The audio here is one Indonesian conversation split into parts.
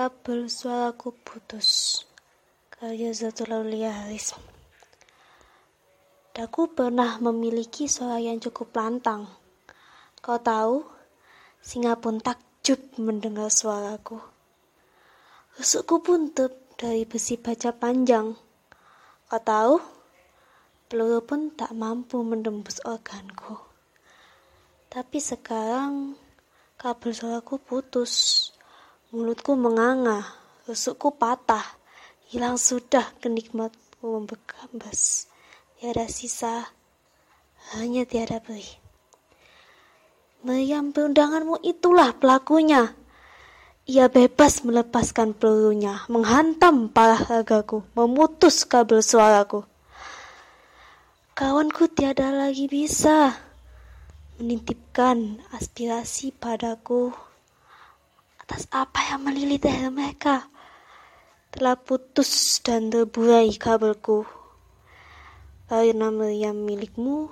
Kabel suaraku putus. Karya Zatul Aulia Haris. Daku pernah memiliki suara yang cukup lantang. Kau tahu, singa pun takjub mendengar suaraku. Rusukku pun tep dari besi baja panjang. Kau tahu, peluru pun tak mampu menembus organku. Tapi sekarang kabel suaraku putus. Mulutku menganga, rusukku patah, hilang sudah kenikmatku membekambas. Tiada sisa, hanya tiada beri. Meriam perundanganmu itulah pelakunya. Ia bebas melepaskan pelurunya, menghantam parah ragaku, memutus kabel suaraku. Kawanku tiada lagi bisa menitipkan aspirasi padaku atas apa yang melilit leher mereka. Telah putus dan terburai kabelku. Karena meriam milikmu,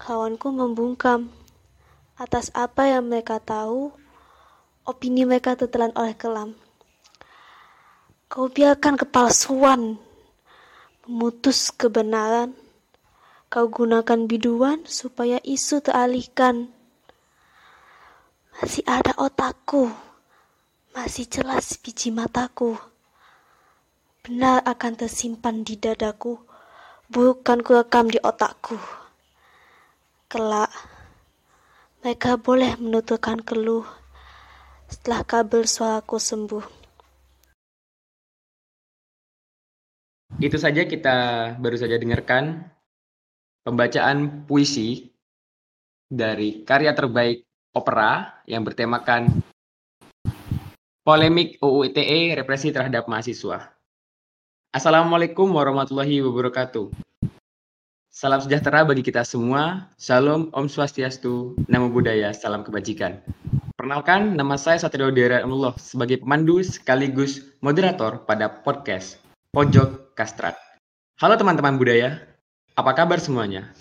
kawanku membungkam. Atas apa yang mereka tahu, opini mereka tertelan oleh kelam. Kau biarkan kepalsuan memutus kebenaran. Kau gunakan biduan supaya isu teralihkan. Masih ada otakku masih jelas biji mataku. Benar akan tersimpan di dadaku, bukan kurekam di otakku. Kelak, mereka boleh menuturkan keluh setelah kabel suaraku sembuh. Itu saja kita baru saja dengarkan pembacaan puisi dari karya terbaik opera yang bertemakan Polemik UU ITE represi terhadap mahasiswa. Assalamualaikum warahmatullahi wabarakatuh. Salam sejahtera bagi kita semua. Salam Om Swastiastu, Namo Buddhaya, Salam Kebajikan. Perkenalkan, nama saya Satrio Allah sebagai pemandu sekaligus moderator pada podcast Pojok Kastrat. Halo teman-teman budaya, apa kabar semuanya?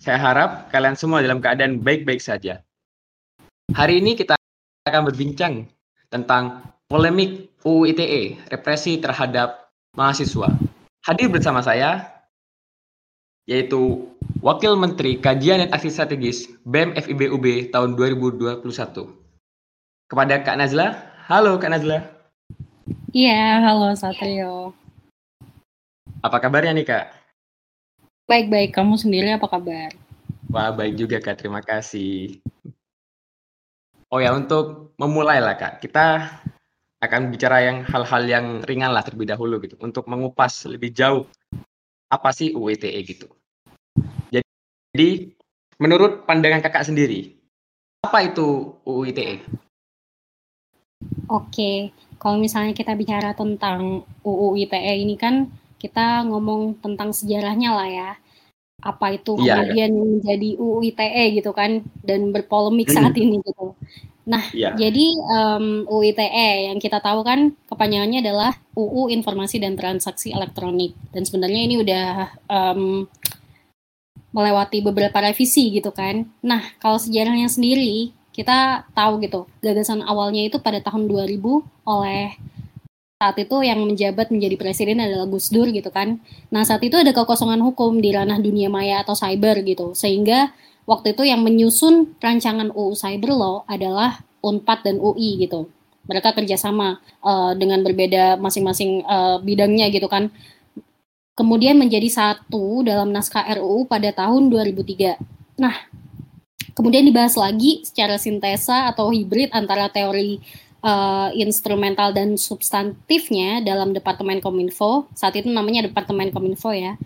Saya harap kalian semua dalam keadaan baik-baik saja. Hari ini kita akan berbincang tentang polemik UU ITE, represi terhadap mahasiswa. Hadir bersama saya yaitu Wakil Menteri Kajian dan Aksi Strategis BEM FIBUB tahun 2021. Kepada Kak Nazla, halo Kak Nazla. Iya, halo Satrio. Apa kabarnya nih Kak? Baik-baik, kamu sendiri apa kabar? Wah, baik juga Kak, terima kasih. Oh ya, untuk memulai lah Kak, kita akan bicara yang hal-hal yang ringan lah terlebih dahulu gitu, untuk mengupas lebih jauh apa sih UITE gitu. Jadi, menurut pandangan kakak sendiri, apa itu UITE? Oke, kalau misalnya kita bicara tentang UU ITE ini kan kita ngomong tentang sejarahnya lah ya. Apa itu Iya, iya. kemudian menjadi UU ITE gitu kan dan berpolemik saat Hmm. ini gitu. Nah, Iya. jadi um, UU ITE yang kita tahu kan kepanjangannya adalah UU Informasi dan Transaksi Elektronik dan sebenarnya ini udah um, melewati beberapa revisi gitu kan. Nah, kalau sejarahnya sendiri kita tahu gitu gagasan awalnya itu pada tahun 2000 oleh saat itu yang menjabat menjadi presiden adalah Gus Dur gitu kan. Nah saat itu ada kekosongan hukum di ranah dunia maya atau cyber gitu, sehingga waktu itu yang menyusun rancangan UU Cyber Law adalah Unpad dan UI gitu. Mereka kerjasama uh, dengan berbeda masing-masing uh, bidangnya gitu kan. Kemudian menjadi satu dalam naskah RUU pada tahun 2003. Nah, kemudian dibahas lagi secara sintesa atau hibrid antara teori uh, instrumental dan substantifnya dalam Departemen Kominfo. Saat itu namanya Departemen Kominfo ya.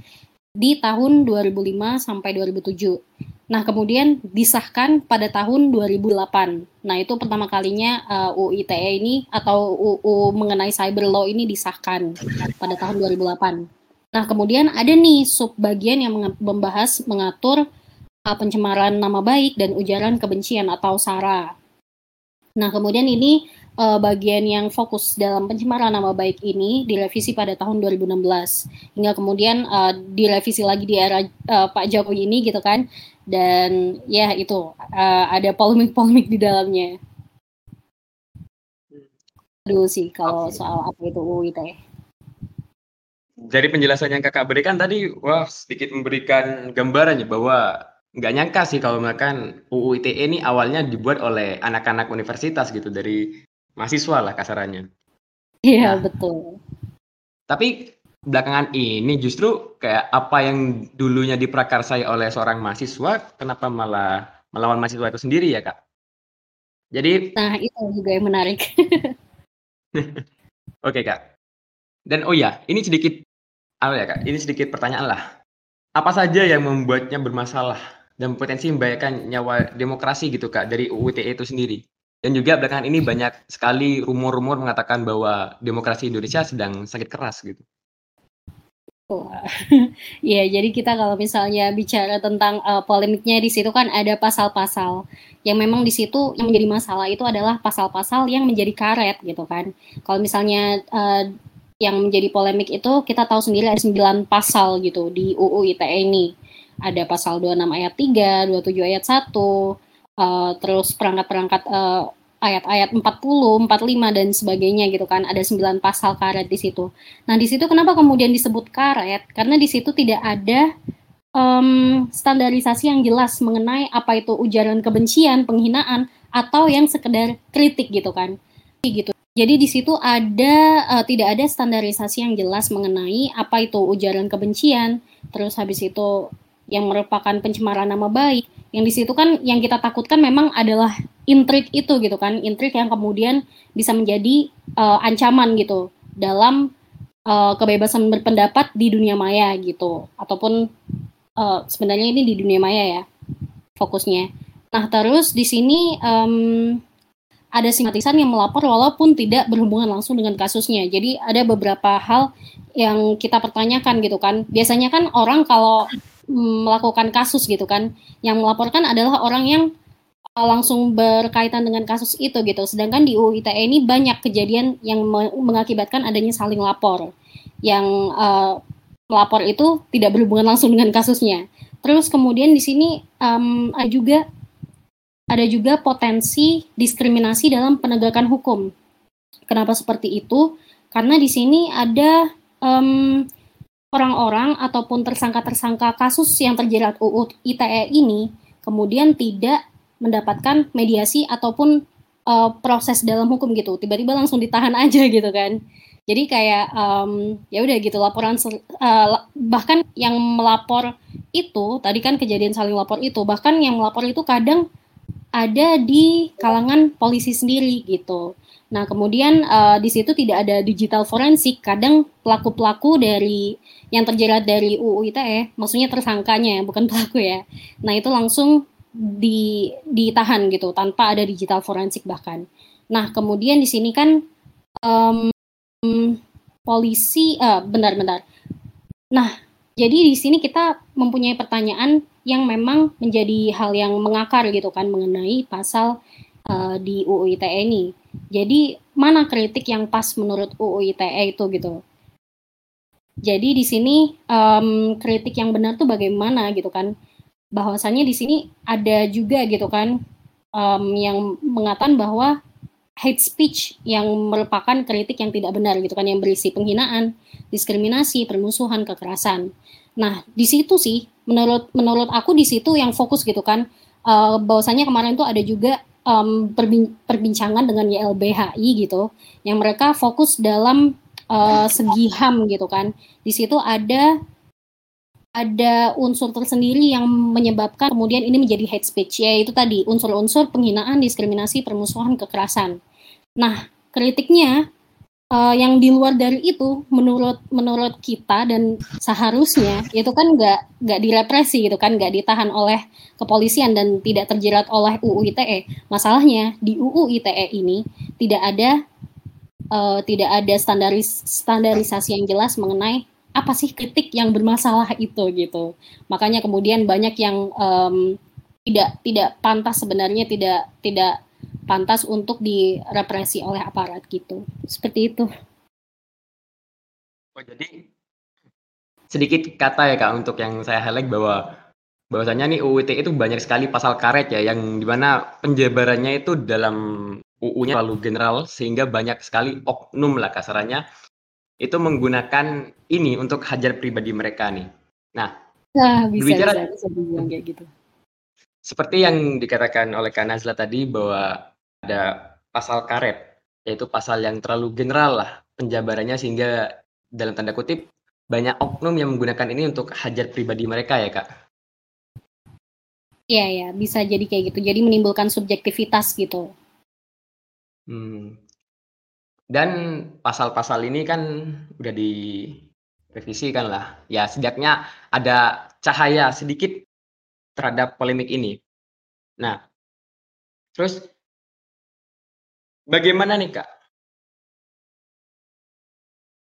Di tahun 2005 sampai 2007. Nah, kemudian disahkan pada tahun 2008. Nah, itu pertama kalinya uh, UU ITE ini atau UU mengenai cyber law ini disahkan pada tahun 2008. Nah, kemudian ada nih subbagian yang membahas mengatur uh, pencemaran nama baik dan ujaran kebencian atau SARA. Nah, kemudian ini uh, bagian yang fokus dalam pencemaran nama baik ini direvisi pada tahun 2016 hingga kemudian uh, direvisi lagi di era uh, Pak Jokowi ini gitu kan dan ya itu uh, ada polemik-polemik di dalamnya. dulu sih kalau soal apa itu UU ITE. Dari penjelasan yang kakak berikan tadi, wah sedikit memberikan gambarannya bahwa nggak nyangka sih kalau misalkan UU ITE ini awalnya dibuat oleh anak-anak universitas gitu dari mahasiswa lah kasarannya. Iya Nah. betul. Tapi belakangan ini justru kayak apa yang dulunya diprakarsai oleh seorang mahasiswa, kenapa malah melawan mahasiswa itu sendiri ya kak? Jadi Nah itu juga yang menarik. Oke kak. Dan oh ya, ini sedikit apa ya kak? Ini sedikit pertanyaan lah. Apa saja yang membuatnya bermasalah dan potensi membahayakan nyawa demokrasi gitu kak dari UU ITE itu sendiri? Dan juga belakangan ini banyak sekali rumor-rumor mengatakan bahwa demokrasi Indonesia sedang sakit keras gitu. Wah. Iya, jadi kita kalau misalnya bicara tentang uh, polemiknya di situ kan ada pasal-pasal yang memang di situ yang menjadi masalah itu adalah pasal-pasal yang menjadi karet gitu kan. Kalau misalnya uh, yang menjadi polemik itu kita tahu sendiri ada 9 pasal gitu di UU ITE ini. Ada pasal 26 ayat 3, 27 ayat 1, uh, terus perangkat-perangkat uh, ayat-ayat 40, 45 dan sebagainya gitu kan. Ada 9 pasal karet di situ. Nah, di situ kenapa kemudian disebut karet? Karena di situ tidak ada um, standarisasi yang jelas mengenai apa itu ujaran kebencian, penghinaan, atau yang sekedar kritik gitu kan. Gitu. Jadi di situ ada uh, tidak ada standarisasi yang jelas mengenai apa itu ujaran kebencian, terus habis itu yang merupakan pencemaran nama baik. Yang di situ kan yang kita takutkan memang adalah intrik itu gitu kan, intrik yang kemudian bisa menjadi uh, ancaman gitu dalam uh, kebebasan berpendapat di dunia maya gitu, ataupun uh, sebenarnya ini di dunia maya ya fokusnya. Nah terus di sini um, ada simpatisan yang melapor walaupun tidak berhubungan langsung dengan kasusnya. Jadi ada beberapa hal yang kita pertanyakan gitu kan. Biasanya kan orang kalau melakukan kasus gitu kan. Yang melaporkan adalah orang yang langsung berkaitan dengan kasus itu gitu. Sedangkan di UU ITE ini banyak kejadian yang mengakibatkan adanya saling lapor. Yang uh, melapor itu tidak berhubungan langsung dengan kasusnya. Terus kemudian di sini um, ada juga ada juga potensi diskriminasi dalam penegakan hukum. Kenapa seperti itu? Karena di sini ada um, orang-orang ataupun tersangka-tersangka kasus yang terjerat UU ITE ini kemudian tidak mendapatkan mediasi ataupun uh, proses dalam hukum gitu. Tiba-tiba langsung ditahan aja gitu kan. Jadi kayak um, ya udah gitu laporan uh, bahkan yang melapor itu tadi kan kejadian saling lapor itu bahkan yang melapor itu kadang ada di kalangan polisi sendiri gitu Nah, kemudian uh, di situ tidak ada digital forensik. Kadang pelaku-pelaku dari yang terjerat dari UU ITE, maksudnya tersangkanya, bukan pelaku ya. Nah, itu langsung di ditahan gitu tanpa ada digital forensik bahkan. Nah, kemudian di sini kan um, polisi uh, benar-benar. Nah, jadi di sini kita mempunyai pertanyaan yang memang menjadi hal yang mengakar gitu kan mengenai pasal uh, di UU ITE ini jadi mana kritik yang pas menurut UU ITE itu gitu. Jadi di sini um, kritik yang benar tuh bagaimana gitu kan? Bahwasannya di sini ada juga gitu kan um, yang mengatakan bahwa hate speech yang merupakan kritik yang tidak benar gitu kan yang berisi penghinaan, diskriminasi, permusuhan, kekerasan. Nah di situ sih menurut menurut aku di situ yang fokus gitu kan uh, bahwasannya kemarin tuh ada juga um, perbincangan dengan YLBHI gitu, yang mereka fokus dalam uh, segi HAM gitu kan. Di situ ada ada unsur tersendiri yang menyebabkan kemudian ini menjadi hate speech, yaitu tadi unsur-unsur penghinaan, diskriminasi, permusuhan, kekerasan. Nah, kritiknya uh, yang di luar dari itu menurut menurut kita dan seharusnya itu kan nggak nggak direpresi gitu kan nggak ditahan oleh kepolisian dan tidak terjerat oleh UU ITE masalahnya di UU ITE ini tidak ada uh, tidak ada standaris standarisasi yang jelas mengenai apa sih kritik yang bermasalah itu gitu. Makanya kemudian banyak yang um, tidak tidak pantas sebenarnya tidak tidak pantas untuk direpresi oleh aparat gitu. Seperti itu. Oh, jadi sedikit kata ya Kak untuk yang saya highlight bahwa bahwasanya nih UU ITE itu banyak sekali pasal karet ya yang di mana penjabarannya itu dalam UU-nya terlalu general sehingga banyak sekali oknum lah kasarannya itu menggunakan ini untuk hajar pribadi mereka nih. Nah, nah bisa, berbicara, bisa, bisa kayak gitu. Seperti yang dikatakan oleh Kak Nazla tadi bahwa ada pasal karet, yaitu pasal yang terlalu general lah penjabarannya sehingga dalam tanda kutip banyak oknum yang menggunakan ini untuk hajar pribadi mereka ya kak. Iya ya, bisa jadi kayak gitu. Jadi menimbulkan subjektivitas gitu. Hmm. Dan pasal-pasal ini kan udah direvisi kan lah. Ya setidaknya ada cahaya sedikit terhadap polemik ini. Nah, terus bagaimana nih kak?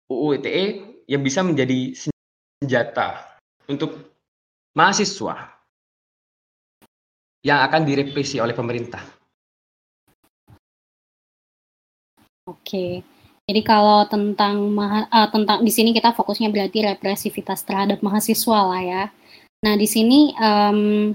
UU ITE yang bisa menjadi senjata untuk mahasiswa yang akan direpresi oleh pemerintah. Oke. Jadi kalau tentang uh, tentang di sini kita fokusnya berarti represivitas terhadap mahasiswa lah ya. Nah di sini um,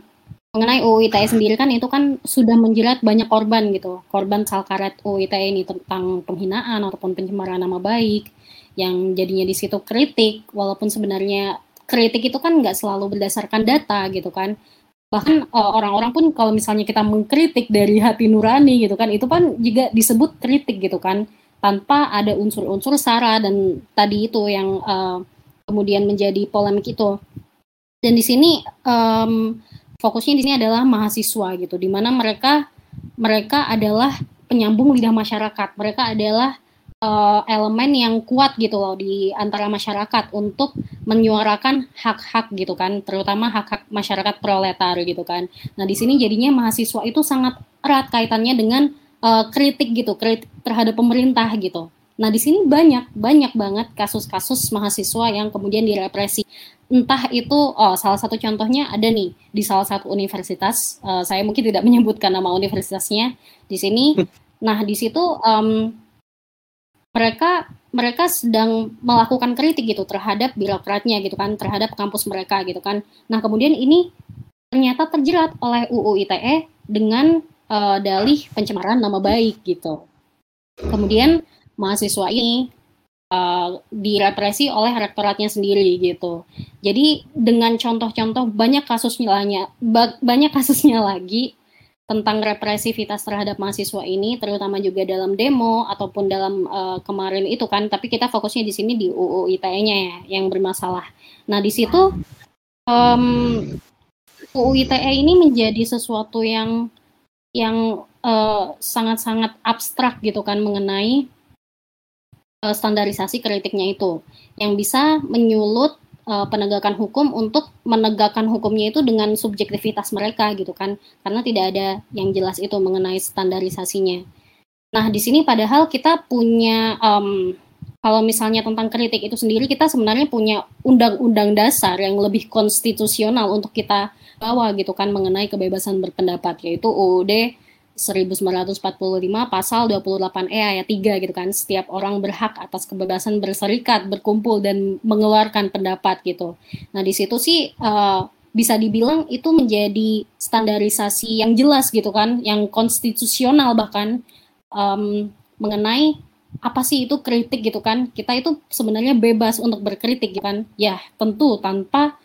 mengenai UU ITE sendiri kan itu kan sudah menjerat banyak korban gitu. Korban salkaret UU ITE ini tentang penghinaan ataupun pencemaran nama baik yang jadinya di situ kritik. Walaupun sebenarnya kritik itu kan nggak selalu berdasarkan data gitu kan. Bahkan eh, orang-orang pun kalau misalnya kita mengkritik dari hati nurani gitu kan itu kan juga disebut kritik gitu kan. Tanpa ada unsur-unsur sara dan tadi itu yang uh, kemudian menjadi polemik itu dan di sini um, fokusnya di sini adalah mahasiswa gitu di mana mereka mereka adalah penyambung lidah masyarakat mereka adalah uh, elemen yang kuat gitu loh di antara masyarakat untuk menyuarakan hak-hak gitu kan, terutama hak-hak masyarakat proletar gitu kan. Nah di sini jadinya mahasiswa itu sangat erat kaitannya dengan uh, kritik gitu, kritik terhadap pemerintah gitu. Nah di sini banyak banyak banget kasus-kasus mahasiswa yang kemudian direpresi. Entah itu, oh salah satu contohnya ada nih di salah satu universitas. Uh, saya mungkin tidak menyebutkan nama universitasnya di sini. Nah di situ um, mereka mereka sedang melakukan kritik gitu terhadap birokratnya gitu kan, terhadap kampus mereka gitu kan. Nah, kemudian ini ternyata terjerat oleh UU ITE dengan uh, dalih pencemaran nama baik gitu. Kemudian mahasiswa ini uh, direpresi oleh rektoratnya sendiri gitu. Jadi dengan contoh-contoh banyak kasusnya banyak kasusnya lagi tentang represivitas terhadap mahasiswa ini, terutama juga dalam demo ataupun dalam uh, kemarin itu kan, tapi kita fokusnya di sini di UU ITE-nya ya yang bermasalah. Nah di situ um, UU ITE ini menjadi sesuatu yang yang eh, sangat-sangat uh, abstrak gitu kan mengenai uh, standarisasi kritiknya itu, yang bisa menyulut uh, penegakan hukum untuk menegakkan hukumnya itu dengan subjektivitas mereka gitu kan karena tidak ada yang jelas itu mengenai standarisasinya. Nah di sini padahal kita punya um, kalau misalnya tentang kritik itu sendiri kita sebenarnya punya undang-undang dasar yang lebih konstitusional untuk kita bawa gitu kan mengenai kebebasan berpendapat yaitu UUD 1945 pasal 28E ayat 3 gitu kan. Setiap orang berhak atas kebebasan berserikat, berkumpul dan mengeluarkan pendapat gitu. Nah, di situ sih uh, bisa dibilang itu menjadi standarisasi yang jelas gitu kan, yang konstitusional bahkan um, mengenai apa sih itu kritik gitu kan. Kita itu sebenarnya bebas untuk berkritik gitu kan. Ya, tentu tanpa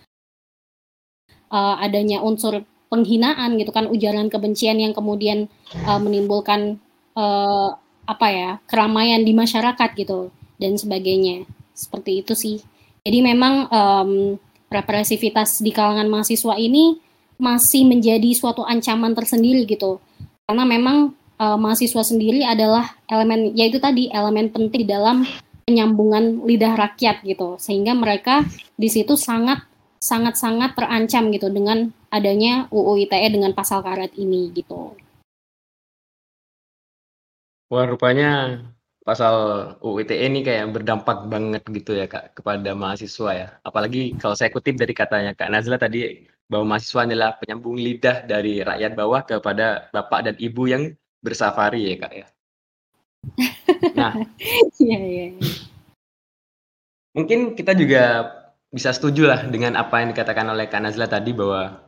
uh, adanya unsur penghinaan gitu kan ujaran kebencian yang kemudian uh, menimbulkan uh, apa ya keramaian di masyarakat gitu dan sebagainya. Seperti itu sih. Jadi memang um, represivitas di kalangan mahasiswa ini masih menjadi suatu ancaman tersendiri gitu. Karena memang uh, mahasiswa sendiri adalah elemen yaitu tadi elemen penting dalam penyambungan lidah rakyat gitu. Sehingga mereka di situ sangat sangat-sangat terancam gitu dengan adanya UU ITE dengan pasal karet ini gitu. Wah rupanya pasal UU ITE ini kayak berdampak banget gitu ya kak kepada mahasiswa ya. Apalagi kalau saya kutip dari katanya kak Nazla tadi bahwa mahasiswa adalah penyambung lidah dari rakyat bawah kepada bapak dan ibu yang bersafari ya kak ya. Nah, iya, iya, iya. mungkin kita juga bisa setuju lah dengan apa yang dikatakan oleh Kak tadi bahwa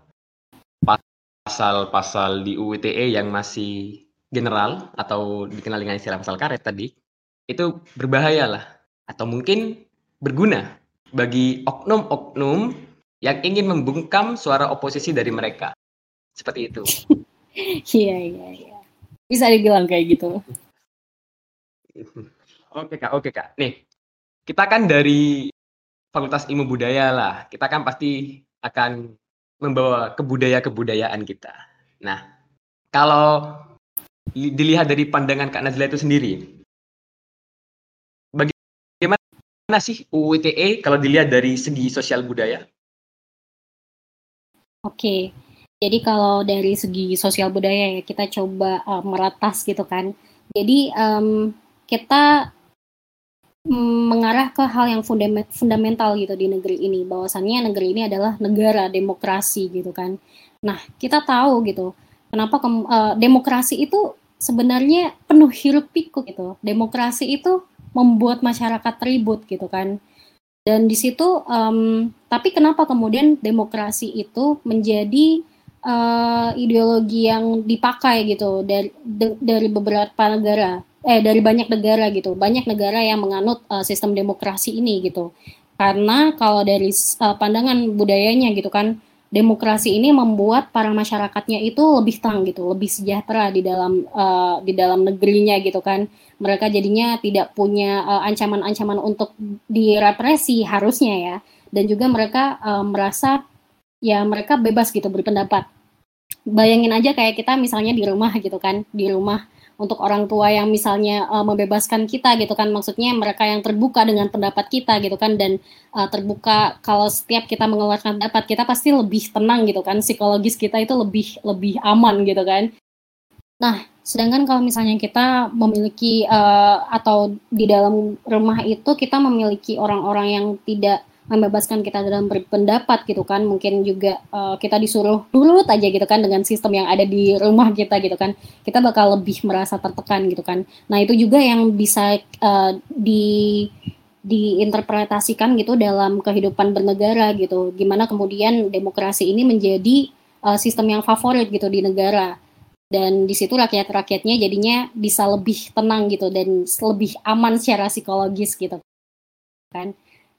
pasal-pasal di UU ITE yang masih general atau dikenal dengan istilah pasal karet tadi itu berbahaya lah atau mungkin berguna bagi oknum-oknum yang ingin membungkam suara oposisi dari mereka. Seperti itu. Iya, iya, iya. Bisa dibilang kayak gitu. Oke kak, oke kak. Nih, kita kan dari Fakultas Ilmu Budaya lah. Kita kan pasti akan membawa kebudaya-kebudayaan kita. Nah, kalau dilihat dari pandangan Kak Nazla itu sendiri, bagaimana sih UU ITE kalau dilihat dari segi sosial budaya? Oke, jadi kalau dari segi sosial budaya ya kita coba uh, meratas gitu kan. Jadi um, kita mengarah ke hal yang fundamental gitu di negeri ini. Bahwasannya negeri ini adalah negara demokrasi gitu kan. Nah kita tahu gitu kenapa ke, uh, eh, demokrasi itu sebenarnya penuh hiruk pikuk gitu. Demokrasi itu membuat masyarakat ribut gitu kan. Dan di situ um, tapi kenapa kemudian demokrasi itu menjadi uh, ideologi yang dipakai gitu dari dari beberapa negara eh dari banyak negara gitu. Banyak negara yang menganut uh, sistem demokrasi ini gitu. Karena kalau dari uh, pandangan budayanya gitu kan demokrasi ini membuat para masyarakatnya itu lebih tenang gitu lebih sejahtera di dalam uh, di dalam negerinya gitu kan. Mereka jadinya tidak punya ancaman-ancaman uh, untuk direpresi harusnya ya. Dan juga mereka uh, merasa ya mereka bebas gitu berpendapat. Bayangin aja kayak kita misalnya di rumah gitu kan di rumah untuk orang tua yang misalnya uh, membebaskan kita gitu kan. Maksudnya mereka yang terbuka dengan pendapat kita gitu kan. Dan uh, terbuka kalau setiap kita mengeluarkan pendapat kita pasti lebih tenang gitu kan. Psikologis kita itu lebih lebih aman gitu kan. Nah sedangkan kalau misalnya kita memiliki uh, atau di dalam rumah itu kita memiliki orang-orang yang tidak membebaskan kita dalam berpendapat gitu kan. Mungkin juga uh, kita disuruh nurut aja gitu kan dengan sistem yang ada di rumah kita gitu kan. Kita bakal lebih merasa tertekan gitu kan. Nah itu juga yang bisa uh, di diinterpretasikan gitu dalam kehidupan bernegara gitu. Gimana kemudian demokrasi ini menjadi uh, sistem yang favorit gitu di negara. Dan di situ rakyat-rakyatnya jadinya bisa lebih tenang gitu dan lebih aman secara psikologis gitu kan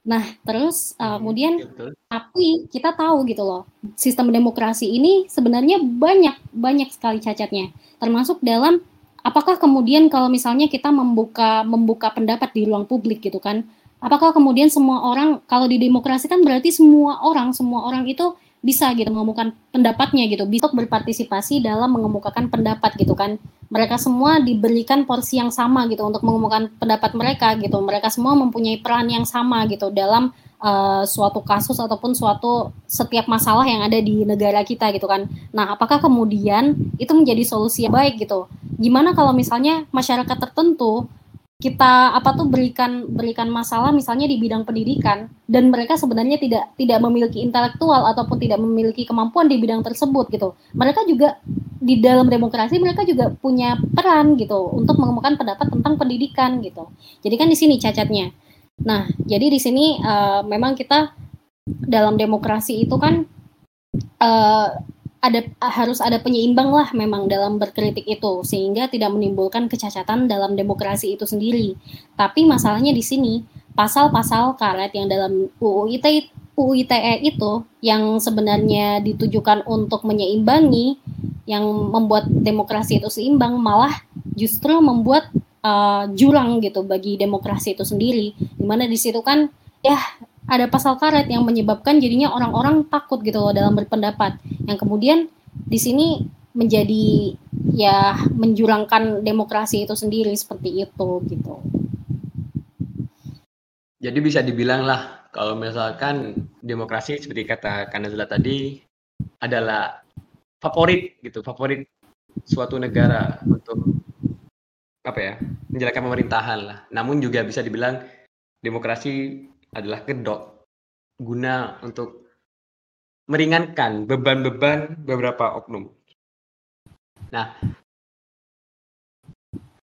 Nah, terus uh, kemudian Betul. tapi kita tahu gitu loh, sistem demokrasi ini sebenarnya banyak banyak sekali cacatnya. Termasuk dalam apakah kemudian kalau misalnya kita membuka membuka pendapat di ruang publik gitu kan, apakah kemudian semua orang kalau di demokrasi kan berarti semua orang semua orang itu bisa gitu mengemukakan pendapatnya gitu, bisa berpartisipasi dalam mengemukakan pendapat gitu kan. Mereka semua diberikan porsi yang sama gitu untuk mengemukakan pendapat mereka gitu. Mereka semua mempunyai peran yang sama gitu dalam uh, suatu kasus ataupun suatu setiap masalah yang ada di negara kita gitu kan. Nah, apakah kemudian itu menjadi solusi yang baik gitu? Gimana kalau misalnya masyarakat tertentu kita apa tuh berikan berikan masalah misalnya di bidang pendidikan dan mereka sebenarnya tidak tidak memiliki intelektual ataupun tidak memiliki kemampuan di bidang tersebut gitu. Mereka juga di dalam demokrasi mereka juga punya peran gitu untuk mengemukakan pendapat tentang pendidikan gitu. Jadi kan di sini cacatnya. Nah jadi di sini uh, memang kita dalam demokrasi itu kan uh, ada harus ada penyeimbang lah memang dalam berkritik itu sehingga tidak menimbulkan kecacatan dalam demokrasi itu sendiri. Tapi masalahnya di sini pasal-pasal karet yang dalam UU ITE, UU ITE itu yang sebenarnya ditujukan untuk menyeimbangi yang membuat demokrasi itu seimbang malah justru membuat uh, jurang gitu bagi demokrasi itu sendiri. Di mana di situ kan ya ada pasal karet yang menyebabkan jadinya orang-orang takut gitu loh dalam berpendapat. Yang kemudian di sini menjadi ya menjurangkan demokrasi itu sendiri seperti itu gitu. Jadi bisa dibilang lah kalau misalkan demokrasi seperti kata Kanazula tadi adalah favorit gitu, favorit suatu negara untuk apa ya menjalankan pemerintahan lah. Namun juga bisa dibilang demokrasi adalah kedok guna untuk meringankan beban-beban beberapa oknum. Nah,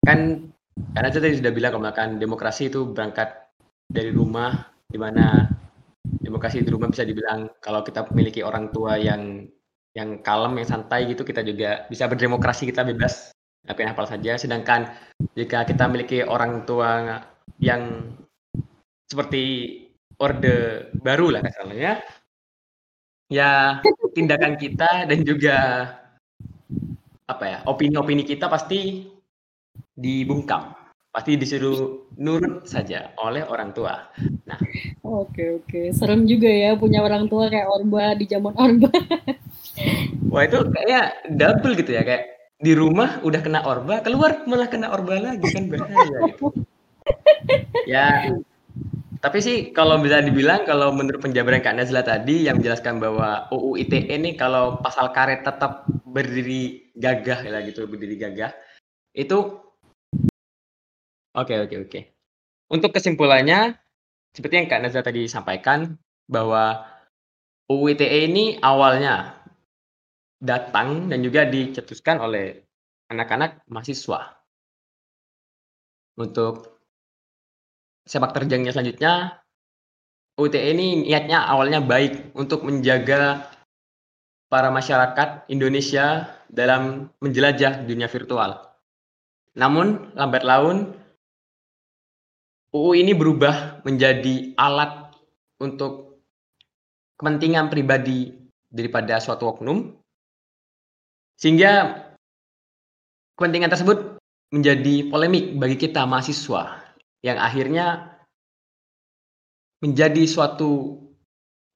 kan karena tadi sudah bilang kalau demokrasi itu berangkat dari rumah, di mana demokrasi di rumah bisa dibilang kalau kita memiliki orang tua yang yang kalem, yang santai gitu, kita juga bisa berdemokrasi, kita bebas apa yang hafal saja. Sedangkan jika kita memiliki orang tua yang seperti orde baru lah kasarnya, ya tindakan kita dan juga apa ya opini-opini kita pasti dibungkam pasti disuruh nurut saja oleh orang tua. Nah, oke oke, serem juga ya punya orang tua kayak Orba di zaman Orba. Wah itu kayaknya double gitu ya kayak di rumah udah kena Orba, keluar malah kena Orba lagi kan bahaya gitu. ya, tapi sih kalau bisa dibilang kalau menurut penjabaran Kak Nazla tadi yang menjelaskan bahwa UU ITE ini kalau pasal karet tetap berdiri gagah ya gitu, berdiri gagah, itu Oke oke oke. Untuk kesimpulannya, seperti yang Kak Nazar tadi sampaikan, bahwa UU ITE ini awalnya datang dan juga dicetuskan oleh anak-anak mahasiswa. Untuk sepak terjangnya selanjutnya, UU ITE ini niatnya awalnya baik untuk menjaga para masyarakat Indonesia dalam menjelajah dunia virtual. Namun, lambat laun UU ini berubah menjadi alat untuk kepentingan pribadi daripada suatu oknum, sehingga kepentingan tersebut menjadi polemik bagi kita mahasiswa yang akhirnya menjadi suatu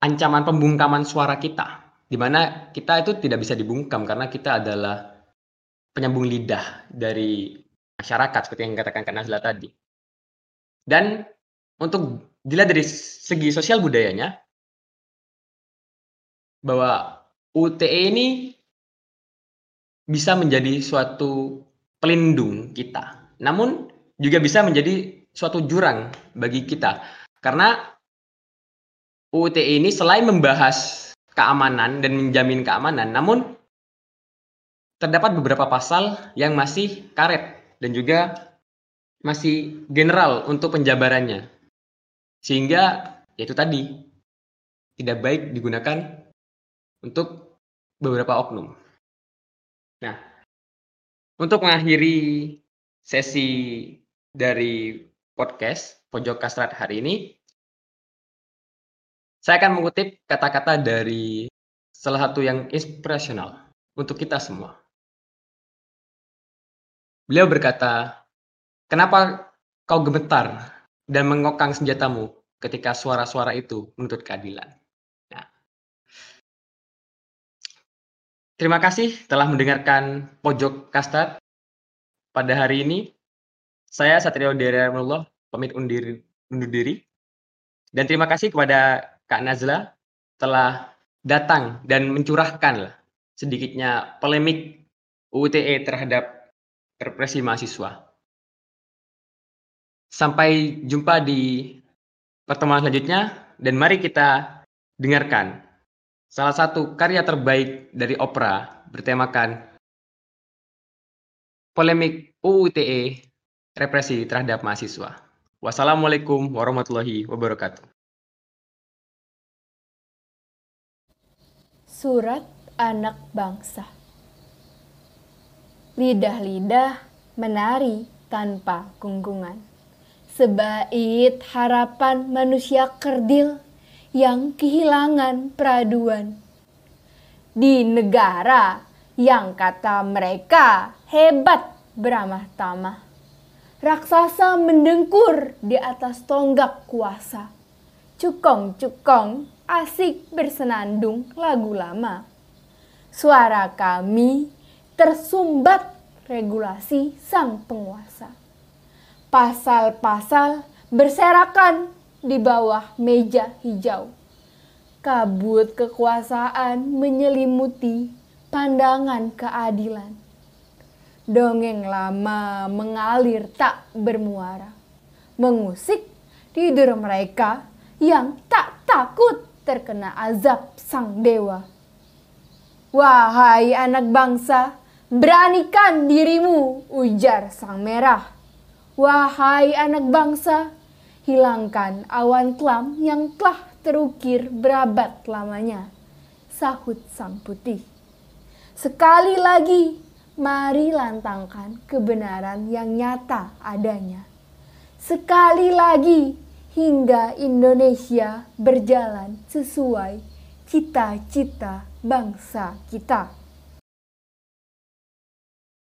ancaman pembungkaman suara kita, di mana kita itu tidak bisa dibungkam karena kita adalah penyambung lidah dari masyarakat seperti yang dikatakan Kak Nazla tadi. Dan untuk dilihat dari segi sosial budayanya, bahwa UTE ini bisa menjadi suatu pelindung kita. Namun juga bisa menjadi suatu jurang bagi kita. Karena UTE ini selain membahas keamanan dan menjamin keamanan, namun terdapat beberapa pasal yang masih karet dan juga masih general untuk penjabarannya. Sehingga yaitu tadi tidak baik digunakan untuk beberapa oknum. Nah, untuk mengakhiri sesi dari podcast Pojok Kastrat hari ini, saya akan mengutip kata-kata dari salah satu yang inspirasional untuk kita semua. Beliau berkata, Kenapa kau gemetar dan mengokang senjatamu ketika suara-suara itu menuntut keadilan? Nah. Terima kasih telah mendengarkan Pojok Kastad pada hari ini. Saya Satrio Deremullah pamit undur, undur diri. Dan terima kasih kepada Kak Nazla telah datang dan mencurahkan sedikitnya polemik UTE terhadap represi mahasiswa. Sampai jumpa di pertemuan selanjutnya dan mari kita dengarkan salah satu karya terbaik dari opera bertemakan polemik UU ITE represi terhadap mahasiswa. Wassalamualaikum warahmatullahi wabarakatuh. Surat Anak Bangsa Lidah-lidah menari tanpa gunggungan Sebait harapan manusia kerdil yang kehilangan peraduan. Di negara yang kata mereka hebat beramah tamah. Raksasa mendengkur di atas tonggak kuasa. Cukong-cukong asik bersenandung lagu lama. Suara kami tersumbat regulasi sang penguasa pasal-pasal berserakan di bawah meja hijau. Kabut kekuasaan menyelimuti pandangan keadilan. Dongeng lama mengalir tak bermuara, mengusik tidur mereka yang tak takut terkena azab sang dewa. Wahai anak bangsa, beranikan dirimu, ujar sang merah Wahai anak bangsa, hilangkan awan kelam yang telah terukir berabad lamanya. Sahut sang putih. Sekali lagi, mari lantangkan kebenaran yang nyata adanya. Sekali lagi, hingga Indonesia berjalan sesuai cita-cita bangsa kita.